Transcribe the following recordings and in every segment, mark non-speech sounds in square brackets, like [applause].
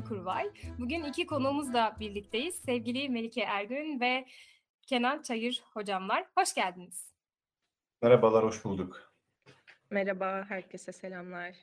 Şeyma Büyükurvay. Bugün iki konuğumuzla birlikteyiz. Sevgili Melike Ergün ve Kenan Çayır hocamlar. Hoş geldiniz. Merhabalar, hoş bulduk. Merhaba, herkese selamlar.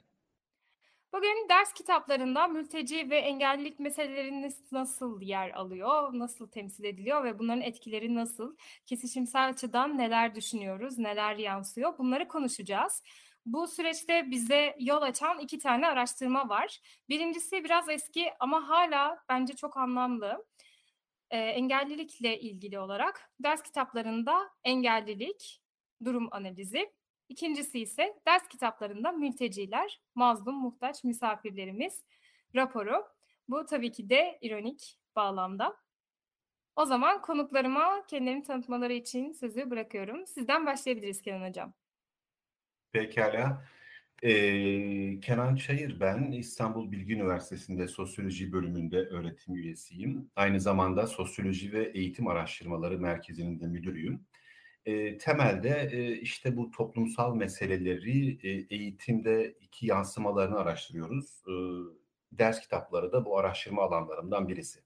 Bugün ders kitaplarında mülteci ve engellilik meseleleri nasıl yer alıyor, nasıl temsil ediliyor ve bunların etkileri nasıl? Kesişimsel açıdan neler düşünüyoruz, neler yansıyor? Bunları konuşacağız. Bu süreçte bize yol açan iki tane araştırma var. Birincisi biraz eski ama hala bence çok anlamlı. Ee, engellilikle ilgili olarak ders kitaplarında engellilik, durum analizi. İkincisi ise ders kitaplarında mülteciler, mazlum, muhtaç misafirlerimiz raporu. Bu tabii ki de ironik bağlamda. O zaman konuklarıma kendilerini tanıtmaları için sözü bırakıyorum. Sizden başlayabiliriz Kenan Hocam. Pekala. Ee, Kenan Çayır ben. İstanbul Bilgi Üniversitesi'nde Sosyoloji bölümünde öğretim üyesiyim. Aynı zamanda Sosyoloji ve Eğitim Araştırmaları Merkezi'nin de müdürüyüm. E, temelde e, işte bu toplumsal meseleleri e, eğitimde iki yansımalarını araştırıyoruz. E, ders kitapları da bu araştırma alanlarından birisi.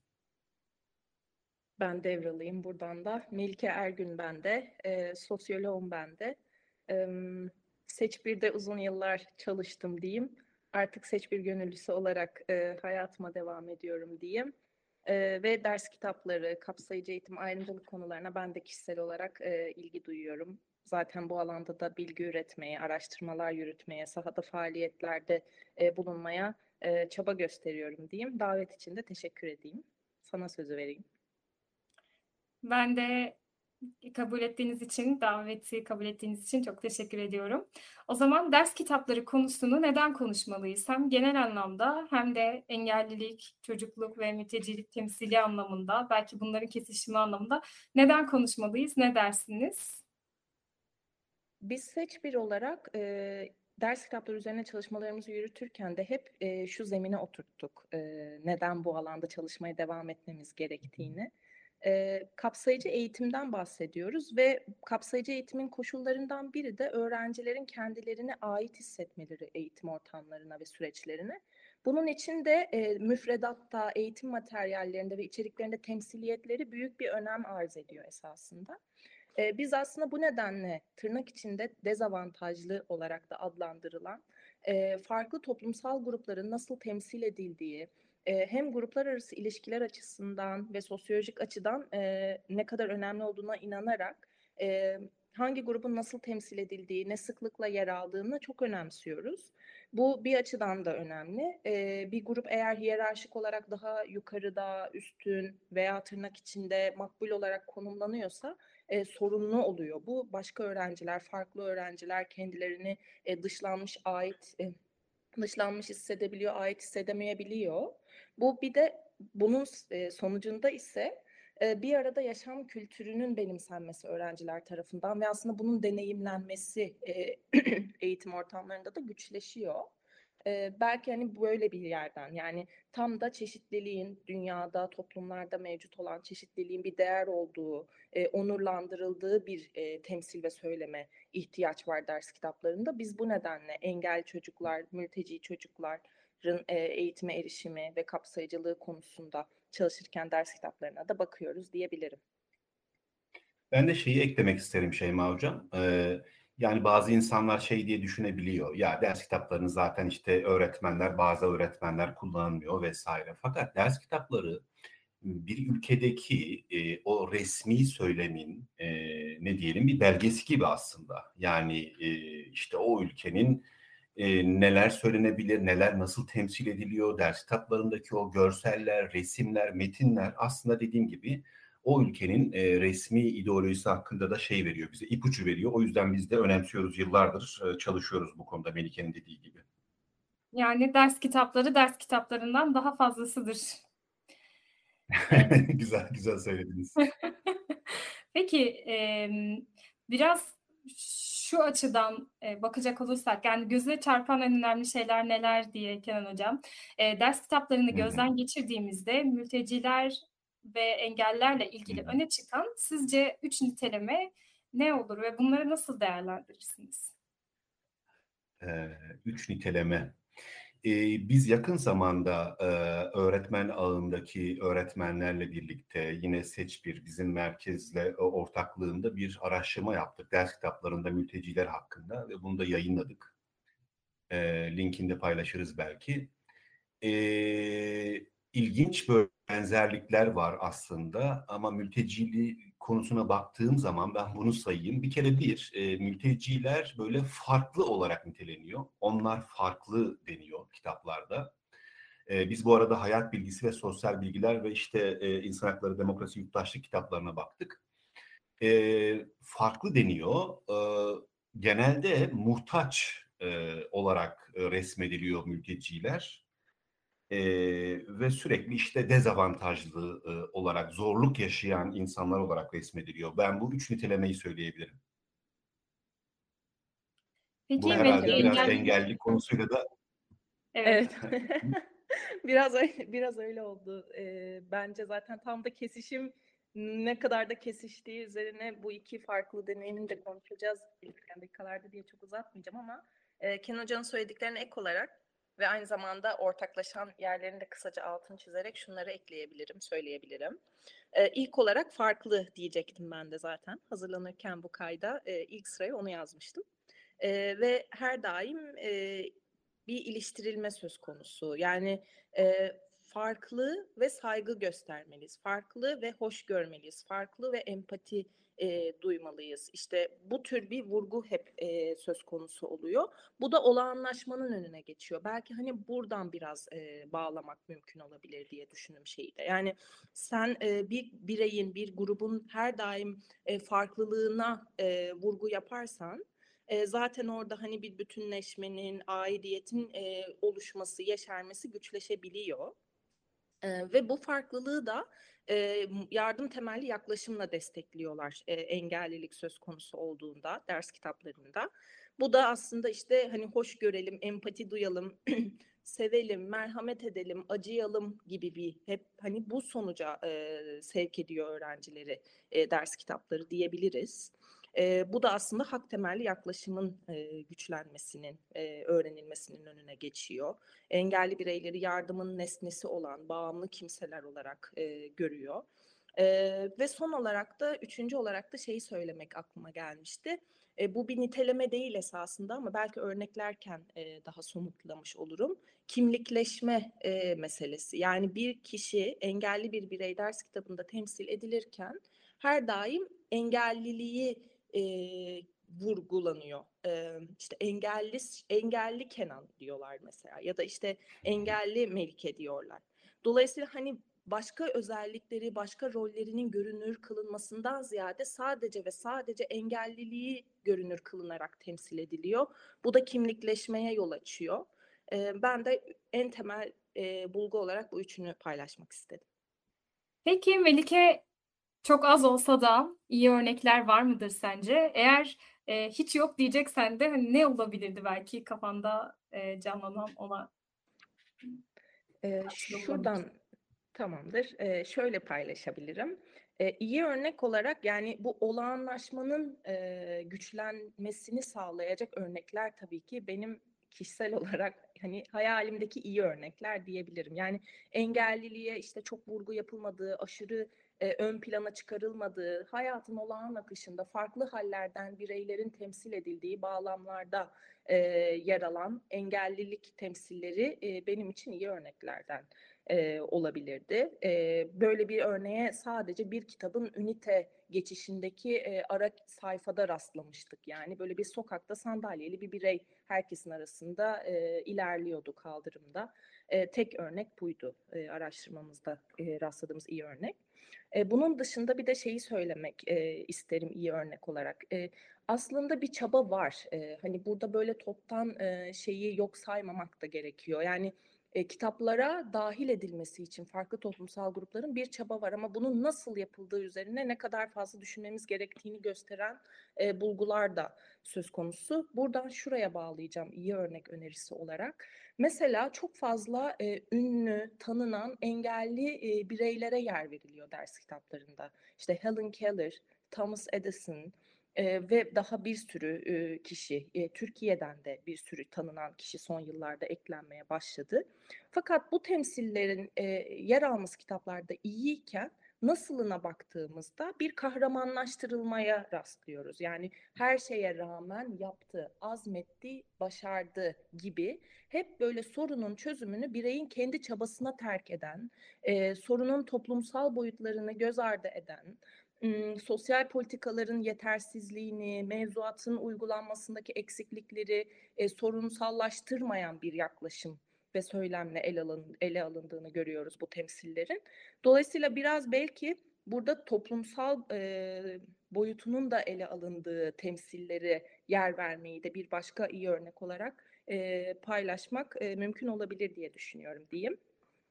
Ben devralayım buradan da. Melike Ergün ben de, e, sosyoloğum ben de. E, Seç 1'de uzun yıllar çalıştım diyeyim. Artık Seç 1 gönüllüsü olarak e, hayatıma devam ediyorum diyeyim. E, ve ders kitapları, kapsayıcı eğitim, ayrımcılık konularına ben de kişisel olarak e, ilgi duyuyorum. Zaten bu alanda da bilgi üretmeye, araştırmalar yürütmeye, sahada faaliyetlerde e, bulunmaya e, çaba gösteriyorum diyeyim. Davet için de teşekkür edeyim. Sana sözü vereyim. Ben de kabul ettiğiniz için, daveti kabul ettiğiniz için çok teşekkür ediyorum. O zaman ders kitapları konusunu neden konuşmalıyız? Hem genel anlamda hem de engellilik, çocukluk ve mültecilik temsili anlamında, belki bunların kesişimi anlamında neden konuşmalıyız? Ne dersiniz? Biz Seç bir olarak e, ders kitapları üzerine çalışmalarımızı yürütürken de hep e, şu zemine oturttuk. E, neden bu alanda çalışmaya devam etmemiz gerektiğini e, kapsayıcı eğitimden bahsediyoruz ve kapsayıcı eğitimin koşullarından biri de öğrencilerin kendilerine ait hissetmeleri eğitim ortamlarına ve süreçlerine. Bunun için de e, müfredatta, eğitim materyallerinde ve içeriklerinde temsiliyetleri büyük bir önem arz ediyor esasında. E, biz aslında bu nedenle tırnak içinde dezavantajlı olarak da adlandırılan e, farklı toplumsal grupların nasıl temsil edildiği, hem gruplar arası ilişkiler açısından ve sosyolojik açıdan ne kadar önemli olduğuna inanarak hangi grubun nasıl temsil edildiği, ne sıklıkla yer aldığını çok önemsiyoruz. Bu bir açıdan da önemli. Bir grup eğer hiyerarşik olarak daha yukarıda, üstün veya tırnak içinde makbul olarak konumlanıyorsa e, sorunlu oluyor. Bu başka öğrenciler, farklı öğrenciler kendilerini dışlanmış, ait dışlanmış hissedebiliyor, ait hissedemeyebiliyor. Bu bir de bunun sonucunda ise bir arada yaşam kültürünün benimsenmesi öğrenciler tarafından ve aslında bunun deneyimlenmesi [clears throat] eğitim ortamlarında da güçleşiyor. belki hani böyle bir yerden yani tam da çeşitliliğin dünyada toplumlarda mevcut olan çeşitliliğin bir değer olduğu onurlandırıldığı bir temsil ve söyleme ihtiyaç var ders kitaplarında. Biz bu nedenle engel çocuklar, mülteci çocuklar, eğitime erişimi ve kapsayıcılığı konusunda çalışırken ders kitaplarına da bakıyoruz diyebilirim. Ben de şeyi eklemek isterim Şeyma Hocam. Ee, yani bazı insanlar şey diye düşünebiliyor. Ya ders kitaplarını zaten işte öğretmenler, bazı öğretmenler kullanmıyor vesaire. Fakat ders kitapları bir ülkedeki e, o resmi söylemin e, ne diyelim bir belgesi gibi aslında. Yani e, işte o ülkenin e, neler söylenebilir, neler nasıl temsil ediliyor, ders kitaplarındaki o görseller, resimler, metinler aslında dediğim gibi o ülkenin e, resmi ideolojisi hakkında da şey veriyor bize, ipucu veriyor. O yüzden biz de önemsiyoruz, yıllardır e, çalışıyoruz bu konuda Melike'nin dediği gibi. Yani ders kitapları ders kitaplarından daha fazlasıdır. [laughs] güzel güzel söylediniz. [laughs] Peki em, biraz şu açıdan e, bakacak olursak yani göze çarpan en önemli şeyler neler diye Kenan Hocam. E, ders kitaplarını gözden geçirdiğimizde mülteciler ve engellerle ilgili öne çıkan sizce üç niteleme ne olur ve bunları nasıl değerlendirirsiniz? Ee, üç niteleme. Ee, biz yakın zamanda e, öğretmen ağındaki öğretmenlerle birlikte yine Seç bir bizim merkezle e, ortaklığında bir araştırma yaptık. Ders kitaplarında mülteciler hakkında ve bunu da yayınladık. Ee, linkini de paylaşırız belki. Ee, ilginç böyle benzerlikler var aslında ama mültecili konusuna baktığım zaman ben bunu sayayım. Bir kere bir, e, mülteciler böyle farklı olarak niteleniyor. Onlar farklı deniyor kitaplarda. E, biz bu arada hayat bilgisi ve sosyal bilgiler ve işte e, insan hakları, demokrasi, yurttaşlık kitaplarına baktık. E, farklı deniyor. E, genelde muhtaç e, olarak e, resmediliyor mülteciler. Ee, ve sürekli işte dezavantajlı e, olarak zorluk yaşayan insanlar olarak resmediliyor. Ben bu üç nitelemeyi söyleyebilirim. Peki Bu herhalde de biraz engelli- engelli konusuyla da Evet. Evet. [laughs] [laughs] Biraz öyle, biraz öyle oldu. Ee, bence zaten tam da kesişim ne kadar da kesiştiği üzerine bu iki farklı deneyimin de konuşacağız ilerleyen dakikalarda diye çok uzatmayacağım ama e, Kenan Hoca'nın söylediklerine ek olarak ve aynı zamanda ortaklaşan yerlerini de kısaca altını çizerek şunları ekleyebilirim, söyleyebilirim. Ee, ilk olarak farklı diyecektim ben de zaten. Hazırlanırken bu kayda e, ilk sıraya onu yazmıştım. Ee, ve her daim e, bir iliştirilme söz konusu. Yani e, farklı ve saygı göstermeliyiz. Farklı ve hoş görmeliyiz. Farklı ve empati e, duymalıyız. İşte bu tür bir vurgu hep e, söz konusu oluyor. Bu da olağanlaşmanın önüne geçiyor. Belki hani buradan biraz e, bağlamak mümkün olabilir diye düşündüm şeyi de. Yani sen e, bir bireyin, bir grubun her daim e, farklılığına e, vurgu yaparsan e, zaten orada hani bir bütünleşmenin, aidiyetin e, oluşması, yeşermesi güçleşebiliyor. E, ve bu farklılığı da e, yardım temelli yaklaşımla destekliyorlar e, engellilik söz konusu olduğunda ders kitaplarında. Bu da aslında işte hani hoş görelim, empati duyalım, [clears throat] sevelim, merhamet edelim, acıyalım gibi bir hep hani bu sonuca e, sevk ediyor öğrencileri e, ders kitapları diyebiliriz. E, bu da aslında hak temelli yaklaşımın e, güçlenmesinin, e, öğrenilmesinin önüne geçiyor. Engelli bireyleri yardımın nesnesi olan bağımlı kimseler olarak e, görüyor. E, ve son olarak da, üçüncü olarak da şeyi söylemek aklıma gelmişti. E, bu bir niteleme değil esasında ama belki örneklerken e, daha somutlamış olurum. Kimlikleşme e, meselesi. Yani bir kişi engelli bir birey ders kitabında temsil edilirken her daim engelliliği e, vurgulanıyor. E, işte engelli engelli Kenan diyorlar mesela ya da işte engelli Melike diyorlar. Dolayısıyla hani başka özellikleri, başka rollerinin görünür kılınmasından ziyade sadece ve sadece engelliliği görünür kılınarak temsil ediliyor. Bu da kimlikleşmeye yol açıyor. Ben de en temel bulgu olarak bu üçünü paylaşmak istedim. Peki Melike çok az olsa da iyi örnekler var mıdır sence? Eğer e, hiç yok diyeceksen de hani ne olabilirdi belki kafanda e, canlanan ona? Ee, şuradan tamamdır. Ee, şöyle paylaşabilirim. Ee, iyi örnek olarak yani bu olağanlaşmanın e, güçlenmesini sağlayacak örnekler tabii ki benim kişisel [laughs] olarak hani hayalimdeki iyi örnekler diyebilirim. Yani engelliliğe işte çok vurgu yapılmadığı, aşırı e, ön plana çıkarılmadığı, hayatın olağan akışında farklı hallerden bireylerin temsil edildiği bağlamlarda e, yer alan engellilik temsilleri e, benim için iyi örneklerden e, olabilirdi. E, böyle bir örneğe sadece bir kitabın ünite geçişindeki e, ara sayfada rastlamıştık. Yani böyle bir sokakta sandalyeli bir birey herkesin arasında e, ilerliyordu kaldırımda. E, tek örnek buydu e, araştırmamızda e, rastladığımız iyi örnek. E, bunun dışında bir de şeyi söylemek e, isterim iyi örnek olarak. E, aslında bir çaba var. E, hani burada böyle toptan e, şeyi yok saymamak da gerekiyor. Yani e, kitaplara dahil edilmesi için farklı toplumsal grupların bir çaba var ama bunun nasıl yapıldığı üzerine ne kadar fazla düşünmemiz gerektiğini gösteren e, bulgular da söz konusu. Buradan şuraya bağlayacağım iyi örnek önerisi olarak. Mesela çok fazla e, ünlü, tanınan, engelli e, bireylere yer veriliyor ders kitaplarında. İşte Helen Keller, Thomas Edison, e, ve daha bir sürü e, kişi, e, Türkiye'den de bir sürü tanınan kişi son yıllarda eklenmeye başladı. Fakat bu temsillerin e, yer alması kitaplarda iyiyken nasılına baktığımızda bir kahramanlaştırılmaya rastlıyoruz. Yani her şeye rağmen yaptı, azmetti, başardı gibi hep böyle sorunun çözümünü bireyin kendi çabasına terk eden, e, sorunun toplumsal boyutlarını göz ardı eden, sosyal politikaların yetersizliğini, mevzuatın uygulanmasındaki eksiklikleri e, sorunsallaştırmayan bir yaklaşım ve söylemle ele, alın, ele alındığını görüyoruz bu temsillerin. Dolayısıyla biraz belki burada toplumsal e, boyutunun da ele alındığı temsilleri yer vermeyi de bir başka iyi örnek olarak e, paylaşmak e, mümkün olabilir diye düşünüyorum diyeyim.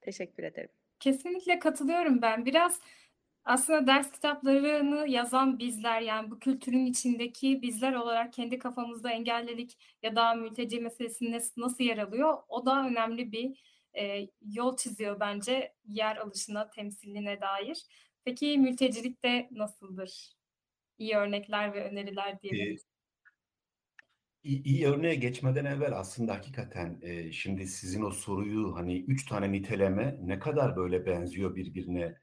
Teşekkür ederim. Kesinlikle katılıyorum ben. Biraz aslında ders kitaplarını yazan bizler yani bu kültürün içindeki bizler olarak kendi kafamızda engellilik ya da mülteci meselesinde nasıl yer alıyor o da önemli bir e, yol çiziyor bence yer alışına, temsiline dair. Peki mültecilikte nasıldır? İyi örnekler ve öneriler. Ee, iyi, iyi örneğe geçmeden evvel aslında hakikaten e, şimdi sizin o soruyu hani üç tane niteleme ne kadar böyle benziyor birbirine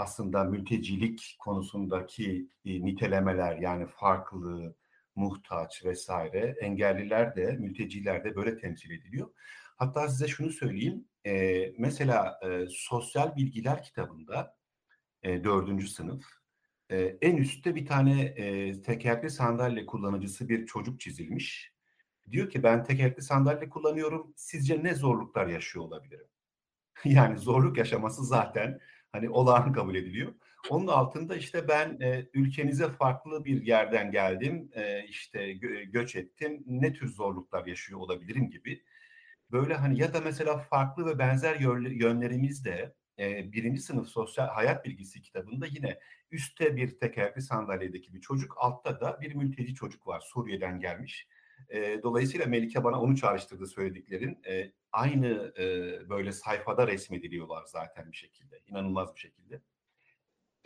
aslında mültecilik konusundaki e, nitelemeler yani farklı, muhtaç vesaire engelliler de mülteciler de böyle temsil ediliyor. Hatta size şunu söyleyeyim. E, mesela e, sosyal bilgiler kitabında e, dördüncü sınıf e, en üstte bir tane e, tekerlekli sandalye kullanıcısı bir çocuk çizilmiş. Diyor ki ben tekerlekli sandalye kullanıyorum. Sizce ne zorluklar yaşıyor olabilirim? [laughs] yani zorluk yaşaması zaten hani olağan kabul ediliyor. Onun altında işte ben e, ülkenize farklı bir yerden geldim, e, işte gö- göç ettim, ne tür zorluklar yaşıyor olabilirim gibi. Böyle hani ya da mesela farklı ve benzer yönlerimiz de e, birinci sınıf sosyal hayat bilgisi kitabında yine üstte bir tekerlekli sandalyedeki bir çocuk, altta da bir mülteci çocuk var Suriye'den gelmiş. E, dolayısıyla Melike bana onu çağrıştırdı söylediklerin. E, aynı e, böyle sayfada resmediliyorlar zaten bir şekilde. inanılmaz bir şekilde.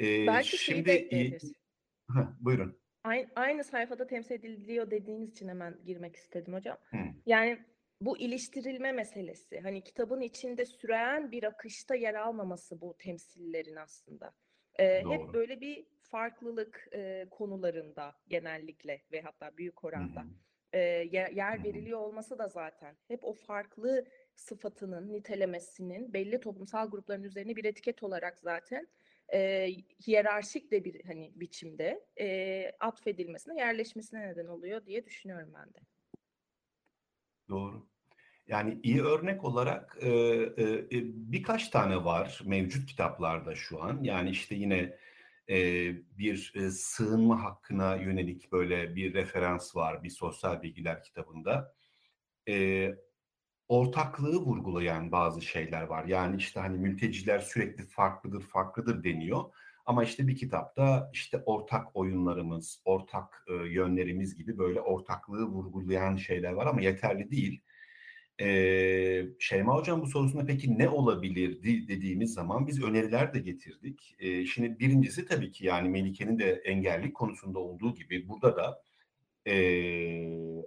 E, Belki şimdi e, buyurun. Aynı, aynı sayfada temsil ediliyor dediğiniz için hemen girmek istedim hocam. Hı. Yani bu iliştirilme meselesi. Hani kitabın içinde süren bir akışta yer almaması bu temsillerin aslında. Ee, hep böyle bir farklılık e, konularında genellikle ve hatta büyük oranda. Hı hı e, yer veriliyor olması da zaten hep o farklı sıfatının, nitelemesinin belli toplumsal grupların üzerine bir etiket olarak zaten e, hiyerarşik de bir hani biçimde e, atfedilmesine, yerleşmesine neden oluyor diye düşünüyorum ben de. Doğru. Yani iyi örnek olarak e, e, birkaç tane var mevcut kitaplarda şu an. Yani işte yine bir sığınma hakkına yönelik böyle bir referans var bir sosyal bilgiler kitabında. Ortaklığı vurgulayan bazı şeyler var. Yani işte hani mülteciler sürekli farklıdır, farklıdır deniyor. Ama işte bir kitapta işte ortak oyunlarımız, ortak yönlerimiz gibi böyle ortaklığı vurgulayan şeyler var ama yeterli değil. Ee, Şeyma Hocam bu sorusunda peki ne olabilirdi dediğimiz zaman biz öneriler de getirdik. Ee, şimdi birincisi tabii ki yani Melike'nin de engellik konusunda olduğu gibi burada da e,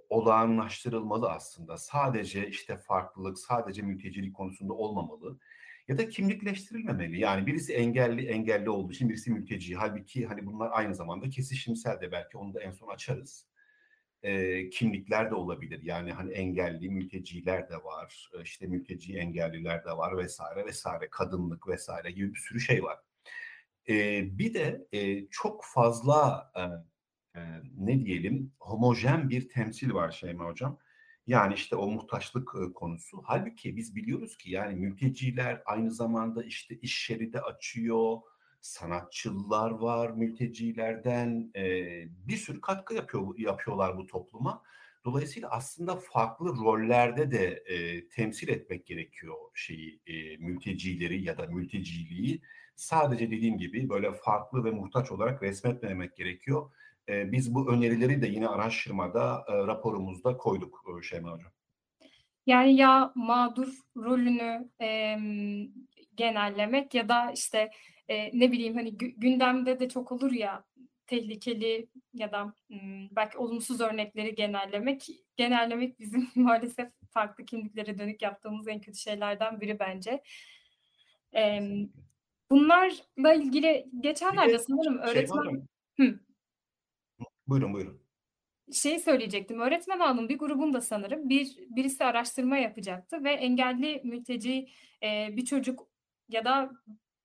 olağanlaştırılmalı aslında. Sadece işte farklılık, sadece mültecilik konusunda olmamalı. Ya da kimlikleştirilmemeli. Yani birisi engelli engelli olduğu için birisi mülteci. Halbuki hani bunlar aynı zamanda kesişimsel de belki onu da en son açarız e, kimlikler de olabilir. Yani hani engelli mülteciler de var, işte mülteci engelliler de var vesaire vesaire, kadınlık vesaire gibi bir sürü şey var. E, bir de e, çok fazla e, e, ne diyelim homojen bir temsil var Şeyma Hocam. Yani işte o muhtaçlık konusu. Halbuki biz biliyoruz ki yani mülteciler aynı zamanda işte iş yeri de açıyor, sanatçılar var mültecilerden, e, bir sürü katkı yapıyor yapıyorlar bu topluma. Dolayısıyla aslında farklı rollerde de e, temsil etmek gerekiyor şeyi e, mültecileri ya da mülteciliği. Sadece dediğim gibi böyle farklı ve muhtaç olarak resmetmemek gerekiyor. E, biz bu önerileri de yine araştırmada, e, raporumuzda koyduk e, Şeyma Hocam. Yani ya mağdur rolünü e, genellemek ya da işte e, ne bileyim hani gündemde de çok olur ya tehlikeli ya da belki olumsuz örnekleri genellemek. Genellemek bizim [laughs] maalesef farklı kimliklere dönük yaptığımız en kötü şeylerden biri bence. E, bunlarla ilgili geçenlerde sanırım şey öğretmen... Şey Hı. Buyurun buyurun. Şey söyleyecektim. Öğretmen hanım bir grubunda sanırım bir birisi araştırma yapacaktı ve engelli mülteci e, bir çocuk ya da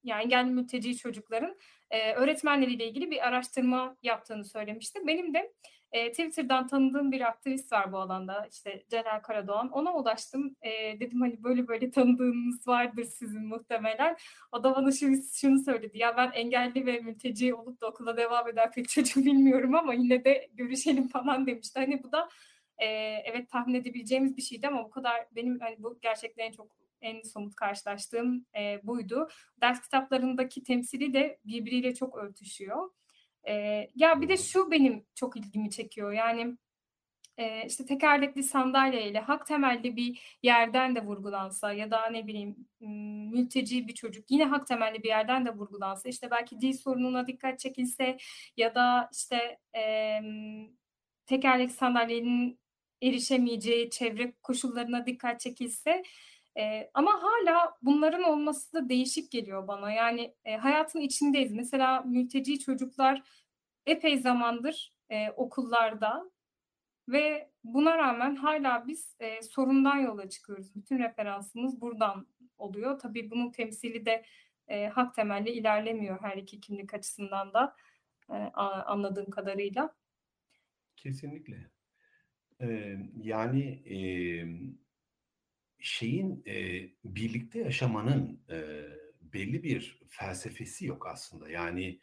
yani engelli mülteci çocukların e, öğretmenleriyle ilgili bir araştırma yaptığını söylemişti. Benim de e, Twitter'dan tanıdığım bir aktivist var bu alanda işte Celal Karadoğan. Ona ulaştım. E, dedim hani böyle böyle tanıdığınız vardır sizin muhtemelen. O da bana şunu, şunu söyledi. Ya ben engelli ve mülteci olup da okula devam eden pek çocuk [laughs] bilmiyorum ama yine de görüşelim falan demişti. Hani bu da e, evet tahmin edebileceğimiz bir şeydi ama bu kadar benim hani bu gerçekten en çok en somut karşılaştığım e, buydu. Ders kitaplarındaki temsili de birbiriyle çok örtüşüyor. E, ya bir de şu benim çok ilgimi çekiyor. Yani e, işte tekerlekli sandalyeyle hak temelli bir yerden de vurgulansa ya da ne bileyim mülteci bir çocuk yine hak temelli bir yerden de vurgulansa işte belki dil sorununa dikkat çekilse ya da işte e, tekerlekli sandalyenin erişemeyeceği çevre koşullarına dikkat çekilse e, ama hala bunların olması da değişik geliyor bana. Yani e, hayatın içindeyiz. Mesela mülteci çocuklar epey zamandır e, okullarda ve buna rağmen hala biz e, sorundan yola çıkıyoruz. Bütün referansımız buradan oluyor. Tabii bunun temsili de e, hak temelli ilerlemiyor her iki kimlik açısından da e, anladığım kadarıyla. Kesinlikle. Ee, yani e, şeyin e, birlikte yaşamanın e, belli bir felsefesi yok aslında. Yani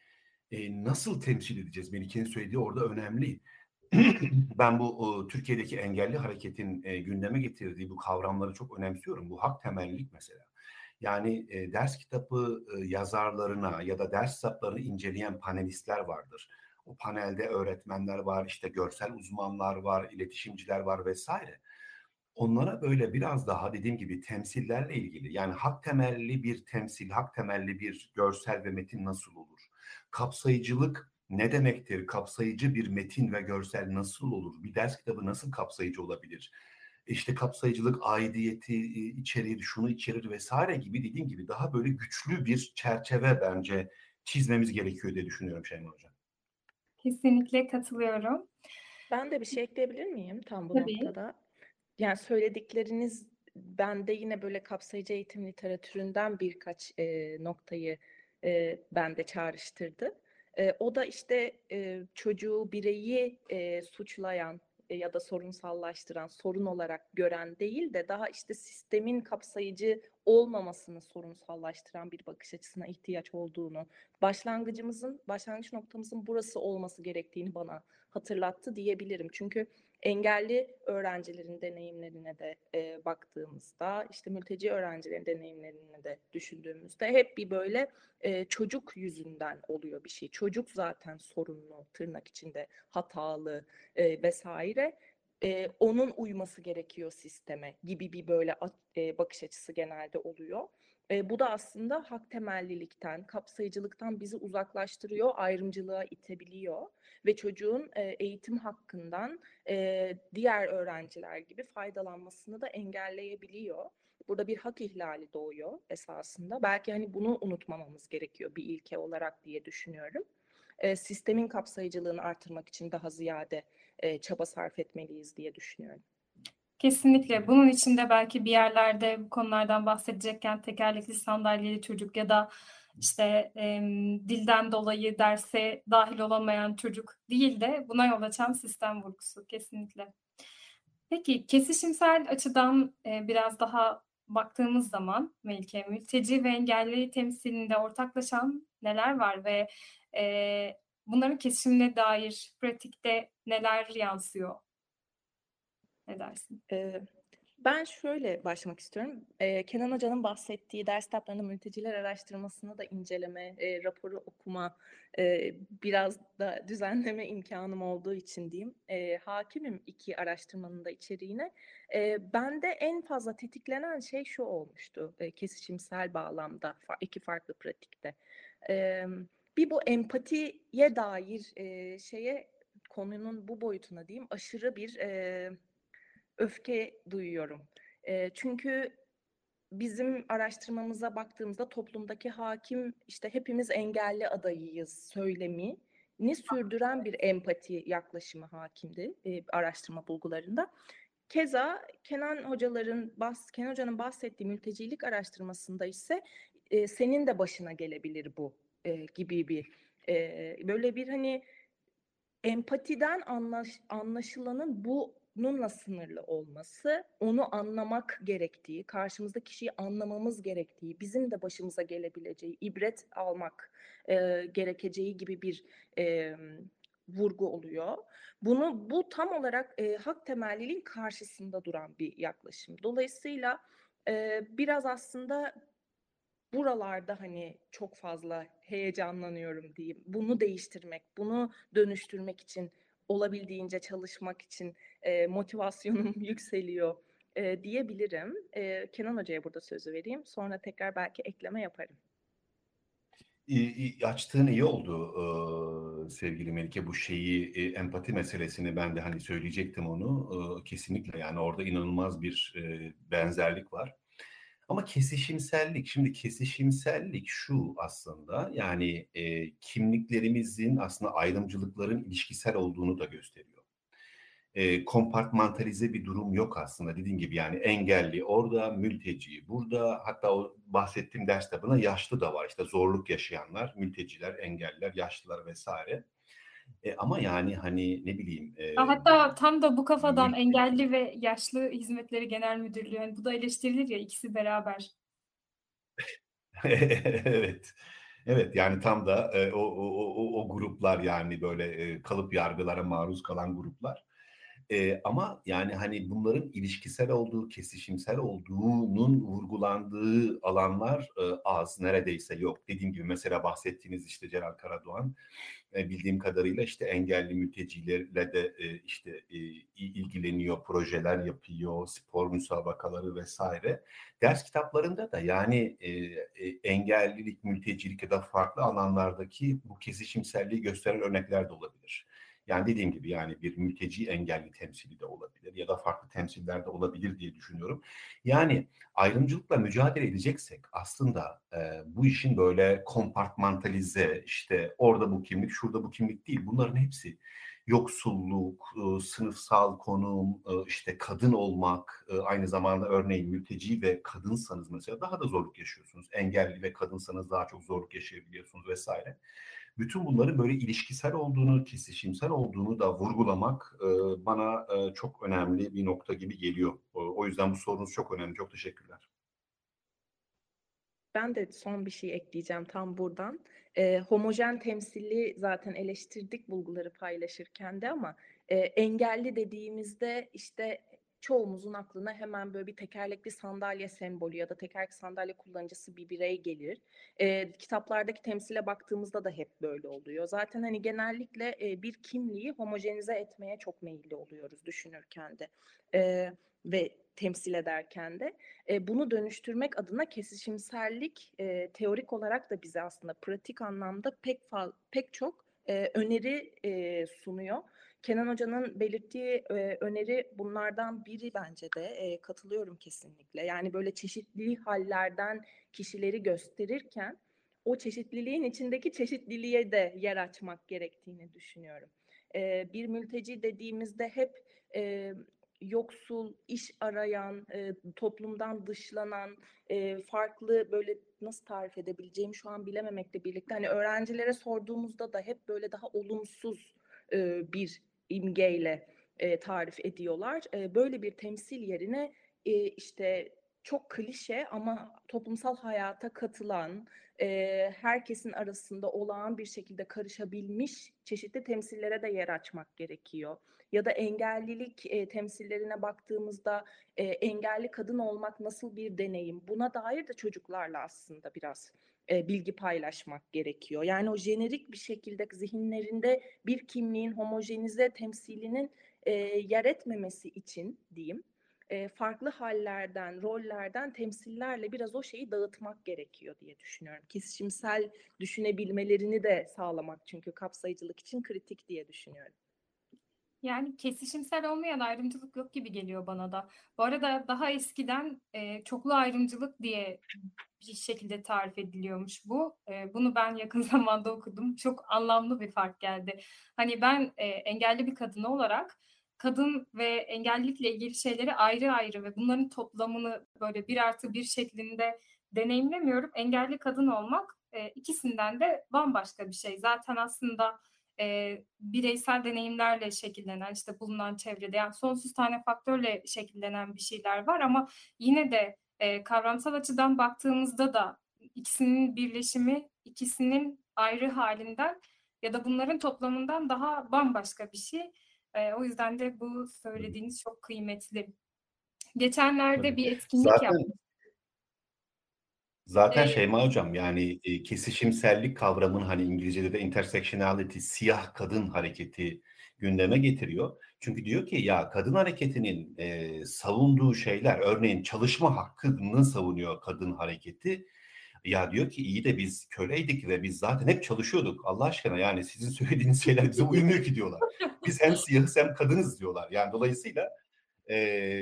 e, nasıl temsil edeceğiz? Melike'nin söylediği orada önemli. [clears throat] ben bu o, Türkiye'deki engelli hareketin e, gündeme getirdiği bu kavramları çok önemsiyorum. Bu hak temellilik mesela. Yani e, ders kitabı e, yazarlarına ya da ders kitaplarını inceleyen panelistler vardır. O panelde öğretmenler var, işte görsel uzmanlar var, iletişimciler var vesaire onlara böyle biraz daha dediğim gibi temsillerle ilgili yani hak temelli bir temsil, hak temelli bir görsel ve metin nasıl olur? Kapsayıcılık ne demektir? Kapsayıcı bir metin ve görsel nasıl olur? Bir ders kitabı nasıl kapsayıcı olabilir? İşte kapsayıcılık, aidiyeti, içeriği, şunu içerir vesaire gibi dediğim gibi daha böyle güçlü bir çerçeve bence çizmemiz gerekiyor diye düşünüyorum Şeyma Hocam. Kesinlikle katılıyorum. Ben de bir şey ekleyebilir miyim tam bu Tabii. noktada? Yani söyledikleriniz bende yine böyle kapsayıcı eğitim literatüründen birkaç e, noktayı e, bende çağrıştırdı. E, o da işte e, çocuğu, bireyi e, suçlayan e, ya da sorunsallaştıran, sorun olarak gören değil de daha işte sistemin kapsayıcı olmamasını sorunsallaştıran bir bakış açısına ihtiyaç olduğunu, başlangıcımızın, başlangıç noktamızın burası olması gerektiğini bana hatırlattı diyebilirim. Çünkü engelli öğrencilerin deneyimlerine de e, baktığımızda, işte mülteci öğrencilerin deneyimlerine de düşündüğümüzde hep bir böyle e, çocuk yüzünden oluyor bir şey. Çocuk zaten sorunlu, tırnak içinde hatalı e, vesaire. E, onun uyması gerekiyor sisteme gibi bir böyle e, bakış açısı genelde oluyor. E, bu da aslında hak temellilikten, kapsayıcılıktan bizi uzaklaştırıyor, ayrımcılığa itebiliyor ve çocuğun e, eğitim hakkından e, diğer öğrenciler gibi faydalanmasını da engelleyebiliyor. Burada bir hak ihlali doğuyor esasında. Belki hani bunu unutmamamız gerekiyor bir ilke olarak diye düşünüyorum. E, sistemin kapsayıcılığını artırmak için daha ziyade e, çaba sarf etmeliyiz diye düşünüyorum. Kesinlikle. Bunun için de belki bir yerlerde bu konulardan bahsedecekken tekerlekli sandalyeli çocuk ya da işte e, dilden dolayı derse dahil olamayan çocuk değil de buna yol açan sistem vurgusu kesinlikle. Peki kesişimsel açıdan e, biraz daha baktığımız zaman Melike, mülteci ve engelli temsilinde ortaklaşan neler var ve e, bunların kesişimine dair pratikte neler yansıyor? Ne dersin? Ee, Ben şöyle başlamak istiyorum. Ee, Kenan Hoca'nın bahsettiği ders kitaplarında mülteciler araştırmasını da inceleme, e, raporu okuma, e, biraz da düzenleme imkanım olduğu için diyeyim. E, hakimim iki araştırmanın da içeriğine. E, bende en fazla tetiklenen şey şu olmuştu, e, kesişimsel bağlamda, iki farklı pratikte. E, bir bu empatiye dair e, şeye, konunun bu boyutuna diyeyim, aşırı bir... E, öfke duyuyorum. Eee, çünkü bizim araştırmamıza baktığımızda toplumdaki hakim işte hepimiz engelli adayıyız söylemini sürdüren bir empati yaklaşımı hakimdi eee, araştırma bulgularında. Keza Kenan hocaların bahs Kenan hocanın bahsettiği mültecilik araştırmasında ise eee, senin de başına gelebilir bu eee, gibi bir eee, böyle bir hani empatiden anlaş, anlaşılanın bununla sınırlı olması, onu anlamak gerektiği, karşımızda kişiyi anlamamız gerektiği, bizim de başımıza gelebileceği, ibret almak e, gerekeceği gibi bir e, vurgu oluyor. Bunu bu tam olarak e, hak temelliliğin karşısında duran bir yaklaşım. Dolayısıyla e, biraz aslında buralarda hani çok fazla heyecanlanıyorum diyeyim. Bunu değiştirmek, bunu dönüştürmek için olabildiğince çalışmak için e, motivasyonum [laughs] yükseliyor e, diyebilirim. E, Kenan Hoca'ya burada sözü vereyim. Sonra tekrar belki ekleme yaparım. Açtığın iyi oldu sevgili Melike bu şeyi e, empati meselesini ben de hani söyleyecektim onu kesinlikle yani orada inanılmaz bir benzerlik var. Ama kesişimsellik şimdi kesişimsellik şu aslında yani e, kimliklerimizin aslında ayrımcılıkların ilişkisel olduğunu da gösteriyor. E, kompartmantalize bir durum yok aslında dediğim gibi yani engelli orada mülteci burada hatta o bahsettiğim ders kitabına yaşlı da var işte zorluk yaşayanlar mülteciler engelliler yaşlılar vesaire. E, ama yani hani ne bileyim e, Ha, Hatta tam da bu kafadan Engelli ve Yaşlı Hizmetleri Genel Müdürlüğü, yani bu da eleştirilir ya ikisi beraber. [laughs] Evet. Evet yani tam da e, o, o, o, o- o gruplar yani böyle e, kalıp yargılara maruz kalan gruplar. E, ama yani hani bunların ilişkisel olduğu, kesişimsel olduğunun vurgulandığı alanlar e, az, neredeyse yok. Dediğim gibi mesela bahsettiğiniz işte Celal Karadoğan e, bildiğim kadarıyla işte engelli mültecilerle de e, işte e, il- ilgileniyor, projeler yapıyor, spor müsabakaları vesaire. Ders kitaplarında da yani e, e, engellilik, mültecilik ya da farklı alanlardaki bu kesişimselliği gösteren örnekler de olabilir. Yani dediğim gibi yani bir mülteci engelli temsili de olabilir ya da farklı temsiller de olabilir diye düşünüyorum. Yani ayrımcılıkla mücadele edeceksek aslında e, bu işin böyle kompartmantalize işte orada bu kimlik, şurada bu kimlik değil. Bunların hepsi yoksulluk, e, sınıfsal konum, e, işte kadın olmak, e, aynı zamanda örneğin mülteci ve kadınsanız mesela daha da zorluk yaşıyorsunuz. Engelli ve kadınsanız daha çok zorluk yaşayabiliyorsunuz vesaire. Bütün bunların böyle ilişkisel olduğunu, kesişimsel olduğunu da vurgulamak e, bana e, çok önemli bir nokta gibi geliyor. O, o yüzden bu sorunuz çok önemli. Çok teşekkürler. Ben de son bir şey ekleyeceğim tam buradan. Ee, homojen temsili zaten eleştirdik bulguları paylaşırken de ama e, engelli dediğimizde işte çoğumuzun aklına hemen böyle bir tekerlekli sandalye sembolü ya da tekerlekli sandalye kullanıcısı bir birey gelir. Ee, kitaplardaki temsile baktığımızda da hep böyle oluyor. Zaten hani genellikle e, bir kimliği homojenize etmeye çok meyilli oluyoruz düşünürken de Ee, ve temsil ederken de. E, bunu dönüştürmek adına kesişimsellik e, teorik olarak da bize aslında pratik anlamda pek pek çok e, öneri e, sunuyor. Kenan Hoca'nın belirttiği e, öneri bunlardan biri bence de e, katılıyorum kesinlikle. Yani böyle çeşitli hallerden kişileri gösterirken o çeşitliliğin içindeki çeşitliliğe de yer açmak gerektiğini düşünüyorum. E, bir mülteci dediğimizde hep e, yoksul, iş arayan, e, toplumdan dışlanan, e, farklı böyle nasıl tarif edebileceğimi şu an bilememekle birlikte hani öğrencilere sorduğumuzda da hep böyle daha olumsuz e, bir imgeyle e, tarif ediyorlar. E, böyle bir temsil yerine e, işte çok klişe ama toplumsal hayata katılan, e, herkesin arasında olağan bir şekilde karışabilmiş çeşitli temsillere de yer açmak gerekiyor. Ya da engellilik e, temsillerine baktığımızda e, engelli kadın olmak nasıl bir deneyim? Buna dair de çocuklarla aslında biraz e, bilgi paylaşmak gerekiyor. Yani o jenerik bir şekilde zihinlerinde bir kimliğin homojenize temsilinin e, yer etmemesi için diyeyim e, farklı hallerden, rollerden, temsillerle biraz o şeyi dağıtmak gerekiyor diye düşünüyorum. Kesişimsel düşünebilmelerini de sağlamak çünkü kapsayıcılık için kritik diye düşünüyorum. Yani kesişimsel olmayan ayrımcılık yok gibi geliyor bana da. Bu arada daha eskiden e, çoklu ayrımcılık diye bir şekilde tarif ediliyormuş bu. E, bunu ben yakın [laughs] zamanda okudum. Çok anlamlı bir fark geldi. Hani ben e, engelli bir kadın olarak kadın ve engellilikle ilgili şeyleri ayrı ayrı ve bunların toplamını böyle bir artı bir şeklinde deneyimlemiyorum. Engelli kadın olmak e, ikisinden de bambaşka bir şey. Zaten aslında e, bireysel deneyimlerle şekillenen işte bulunan çevrede yani sonsuz tane faktörle şekillenen bir şeyler var ama yine de e, kavramsal açıdan baktığımızda da ikisinin birleşimi ikisinin ayrı halinden ya da bunların toplamından daha bambaşka bir şey. E, o yüzden de bu söylediğiniz çok kıymetli. Geçenlerde bir etkinlik Zaten yaptık. Zaten Ee, Şeyma Hocam yani e, kesişimsellik kavramını hani İngilizce'de de intersectionality, siyah kadın hareketi gündeme getiriyor. Çünkü diyor ki ya kadın hareketinin e, savunduğu şeyler örneğin çalışma hakkını savunuyor kadın hareketi. Ya diyor ki iyi de biz köleydik ve biz zaten hep çalışıyorduk. Allah aşkına yani sizin [laughs] söylediğiniz şeyler bize uymuyor ki diyorlar. Biz hem siyahız hem kadınız diyorlar. Yani dolayısıyla e,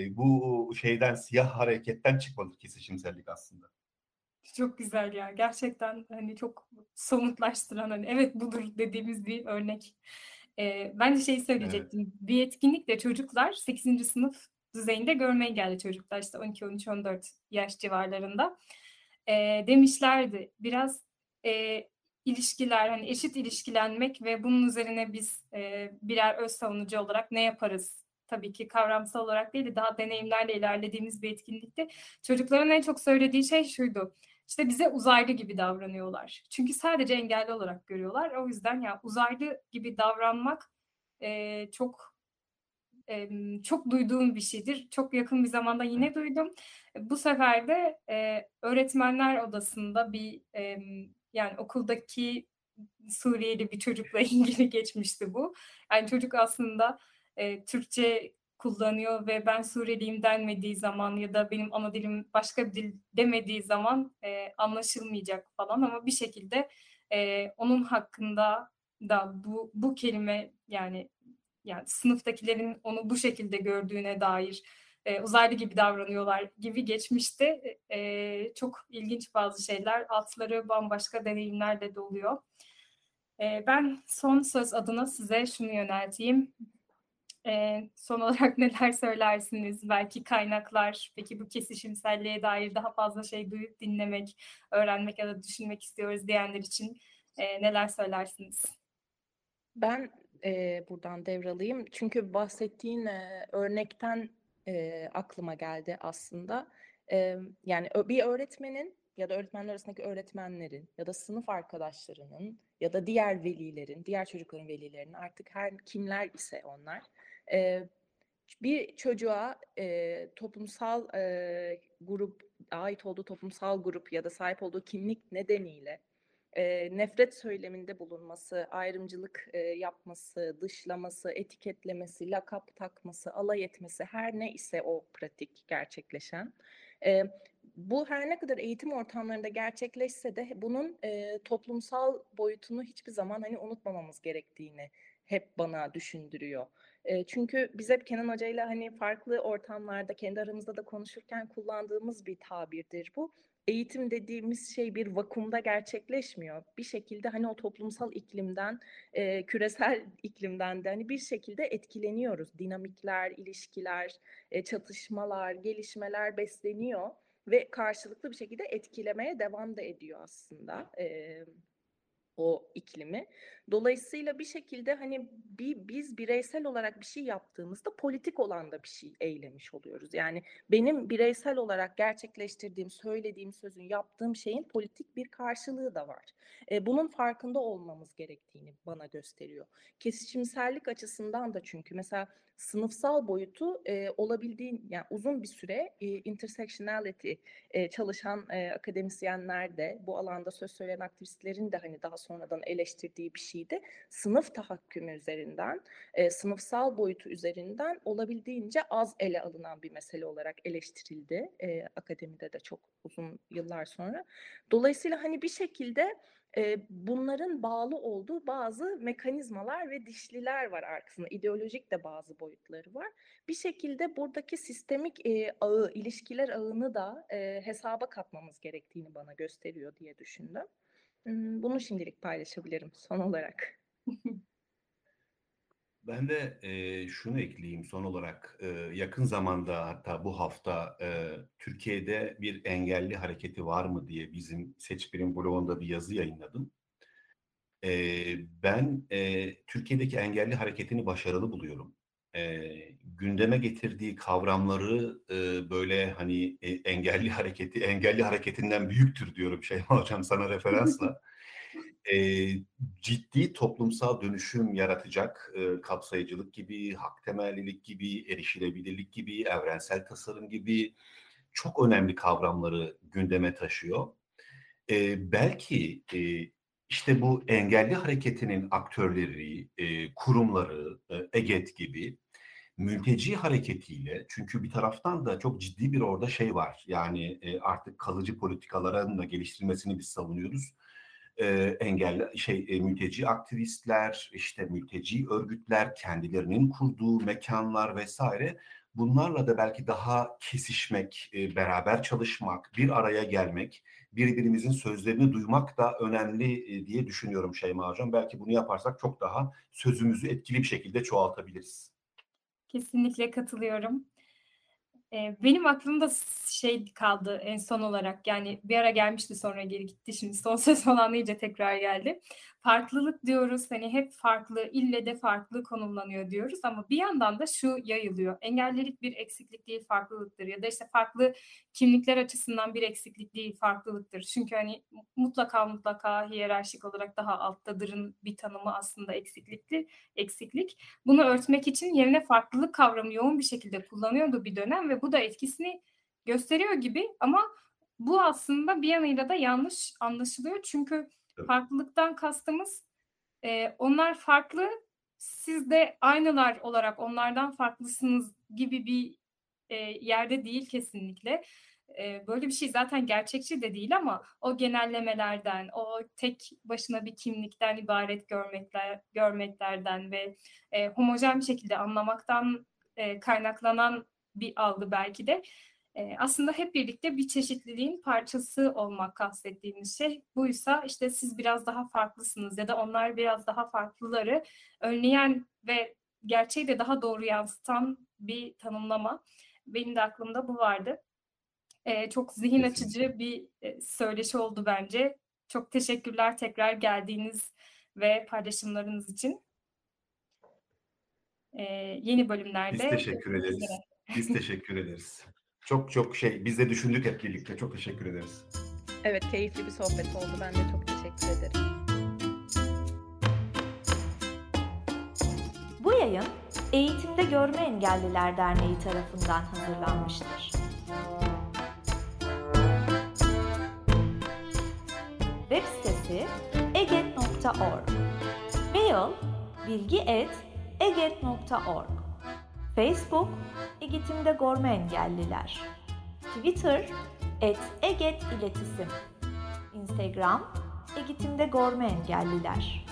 bu şeyden siyah hareketten çıkmadı kesişimsellik aslında. Çok güzel ya. Gerçekten hani çok somutlaştıran hani evet budur dediğimiz bir örnek. Ee, ben de şey söyleyecektim. Bir etkinlikte çocuklar 8. sınıf düzeyinde görme engelli çocuklar işte 12, 13, 14 yaş civarlarında ee, demişlerdi. Biraz e, ilişkiler hani eşit ilişkilenmek ve bunun üzerine biz e, birer öz savunucu olarak ne yaparız? Tabii ki kavramsal olarak değil de daha deneyimlerle ilerlediğimiz bir etkinlikte çocukların en çok söylediği şey şuydu işte bize uzaylı gibi davranıyorlar. Çünkü sadece engelli olarak görüyorlar. O yüzden ya uzaylı gibi davranmak e, çok e, çok duyduğum bir şeydir. Çok yakın bir zamanda yine duydum. Bu sefer de e, öğretmenler odasında bir e, yani okuldaki Suriyeli bir çocukla [laughs] ilgili geçmişti bu. Yani çocuk aslında e, Türkçe kullanıyor ve ben Suriyeliyim denmediği zaman ya da benim ana dilim başka bir dil demediği zaman e, anlaşılmayacak falan ama bir şekilde e, onun hakkında da bu bu kelime yani yani sınıftakilerin onu bu şekilde gördüğüne dair e, uzaylı gibi davranıyorlar gibi geçmişte e, çok ilginç bazı şeyler altları bambaşka deneyimlerle doluyor. E, ben son söz adına size şunu yönelteyim. E, son olarak [laughs] neler söylersiniz? Belki kaynaklar, peki bu kesişimselliğe dair daha fazla şey duyup dinlemek, öğrenmek ya da düşünmek istiyoruz diyenler için e, neler söylersiniz? Ben e, buradan devralayım. Çünkü bahsettiğin e, örnekten e, aklıma geldi aslında. E, yani bir öğretmenin ya da öğretmenler arasındaki öğretmenlerin ya da sınıf arkadaşlarının ya da diğer velilerin, diğer çocukların velilerinin artık her kimler ise onlar e, bir çocuğa e, toplumsal e, grup ait olduğu toplumsal grup ya da sahip olduğu kimlik nedeniyle e, nefret söyleminde bulunması, ayrımcılık e, yapması, dışlaması, etiketlemesi, lakap takması, alay etmesi her ne ise o pratik gerçekleşen. E, bu her ne kadar eğitim ortamlarında gerçekleşse de bunun e, toplumsal boyutunu hiçbir zaman hani unutmamamız gerektiğini hep bana düşündürüyor. Çünkü biz hep Kenan Hoca ile hani farklı ortamlarda kendi aramızda da konuşurken kullandığımız bir tabirdir bu. Eğitim dediğimiz şey bir vakumda gerçekleşmiyor. Bir şekilde hani o toplumsal iklimden, e, küresel iklimden de hani bir şekilde etkileniyoruz. Dinamikler, ilişkiler, e, çatışmalar, gelişmeler besleniyor ve karşılıklı bir şekilde etkilemeye devam da ediyor aslında. E, o iklimi. Dolayısıyla bir şekilde hani bir, biz bireysel olarak bir şey yaptığımızda politik olan da bir şey eylemiş oluyoruz. Yani benim bireysel olarak gerçekleştirdiğim, söylediğim sözün, yaptığım şeyin politik bir karşılığı da var. E, bunun farkında olmamız gerektiğini bana gösteriyor. Kesişimsellik açısından da çünkü mesela sınıfsal boyutu e, olabildiğin yani uzun bir süre e, intersectionality e, çalışan e, akademisyenler de bu alanda söz söyleyen aktivistlerin de hani daha sonradan eleştirdiği bir şeydi. Sınıf tahakkümü üzerinden, e, sınıfsal boyutu üzerinden olabildiğince az ele alınan bir mesele olarak eleştirildi e, akademide de çok uzun yıllar sonra. Dolayısıyla hani bir şekilde e, bunların bağlı olduğu bazı mekanizmalar ve dişliler var arkasında. İdeolojik de bazı boyutları var. Bir şekilde buradaki sistemik e, ağı, ilişkiler ağını da e, hesaba katmamız gerektiğini bana gösteriyor diye düşündüm. Bunu şimdilik paylaşabilirim son olarak. [laughs] Ben de e, şunu ekleyeyim son olarak. E, yakın zamanda hatta bu hafta e, Türkiye'de bir engelli hareketi var mı diye bizim Seçbir'in blogunda bir yazı yayınladım. E, ben e, Türkiye'deki engelli hareketini başarılı buluyorum. E, gündeme getirdiği kavramları e, böyle hani e, engelli hareketi, engelli hareketinden büyüktür diyorum Şeyma Hocam sana referansla e, ciddi toplumsal dönüşüm yaratacak e, kapsayıcılık gibi, hak temellilik gibi, erişilebilirlik gibi, evrensel tasarım gibi çok önemli kavramları gündeme taşıyor. E, belki e, işte bu engelli hareketinin aktörleri, e, kurumları, e, EGET gibi mülteci hareketiyle çünkü bir taraftan da çok ciddi bir orada şey var. Yani e, artık kalıcı politikaların da geliştirilmesini biz savunuyoruz e, engelli şey e, mülteci aktivistler, işte mülteci örgütler, kendilerinin kurduğu mekanlar vesaire bunlarla da belki daha kesişmek, e, beraber çalışmak, bir araya gelmek, birbirimizin sözlerini duymak da önemli e, diye düşünüyorum Şeyma Hocam. Belki bunu yaparsak çok daha sözümüzü etkili bir şekilde çoğaltabiliriz. Kesinlikle katılıyorum. Benim aklımda şey kaldı en son olarak yani bir ara gelmişti sonra geri gitti şimdi son ses falan iyice tekrar geldi. Farklılık diyoruz hani hep farklı ille de farklı konumlanıyor diyoruz ama bir yandan da şu yayılıyor. Engellilik bir eksiklik değil farklılıktır ya da işte farklı kimlikler açısından bir eksiklik değil farklılıktır. Çünkü hani mutlaka mutlaka hiyerarşik olarak daha alttadırın bir tanımı aslında eksiklikti, eksiklik. Bunu örtmek için yerine farklılık kavramı yoğun bir şekilde kullanıyordu bir dönem ve bu da etkisini gösteriyor gibi ama bu aslında bir yanıyla da yanlış anlaşılıyor. Çünkü farklılıktan kastımız e, onlar farklı, siz de aynılar olarak onlardan farklısınız gibi bir e, yerde değil kesinlikle. E, böyle bir şey zaten gerçekçi de değil ama o genellemelerden, o tek başına bir kimlikten ibaret görmekler, görmeklerden ve e, homojen bir şekilde anlamaktan e, kaynaklanan bir algı belki de aslında hep birlikte bir çeşitliliğin parçası olmak kastettiğimiz şey. Buysa işte siz biraz daha farklısınız ya da onlar biraz daha farklıları önleyen ve gerçeği de daha doğru yansıtan bir tanımlama. Benim de aklımda bu vardı. çok zihin açıcı bir söyleşi oldu bence. Çok teşekkürler tekrar geldiğiniz ve paylaşımlarınız için. yeni bölümlerde. Biz teşekkür ederiz. Biz [laughs] teşekkür ederiz. Çok çok şey biz de düşündük hep birlikte. Çok teşekkür ederiz. Evet keyifli bir sohbet oldu. Ben de çok teşekkür ederim. Bu yayın Eğitimde Görme Engelliler Derneği tarafından hazırlanmıştır. Web sitesi eget.org Mail bilgi.eget.org Facebook Egetim'de Gorma Engelliler. Twitter et Eget İletisim. Instagram Egetim'de Gorma Engelliler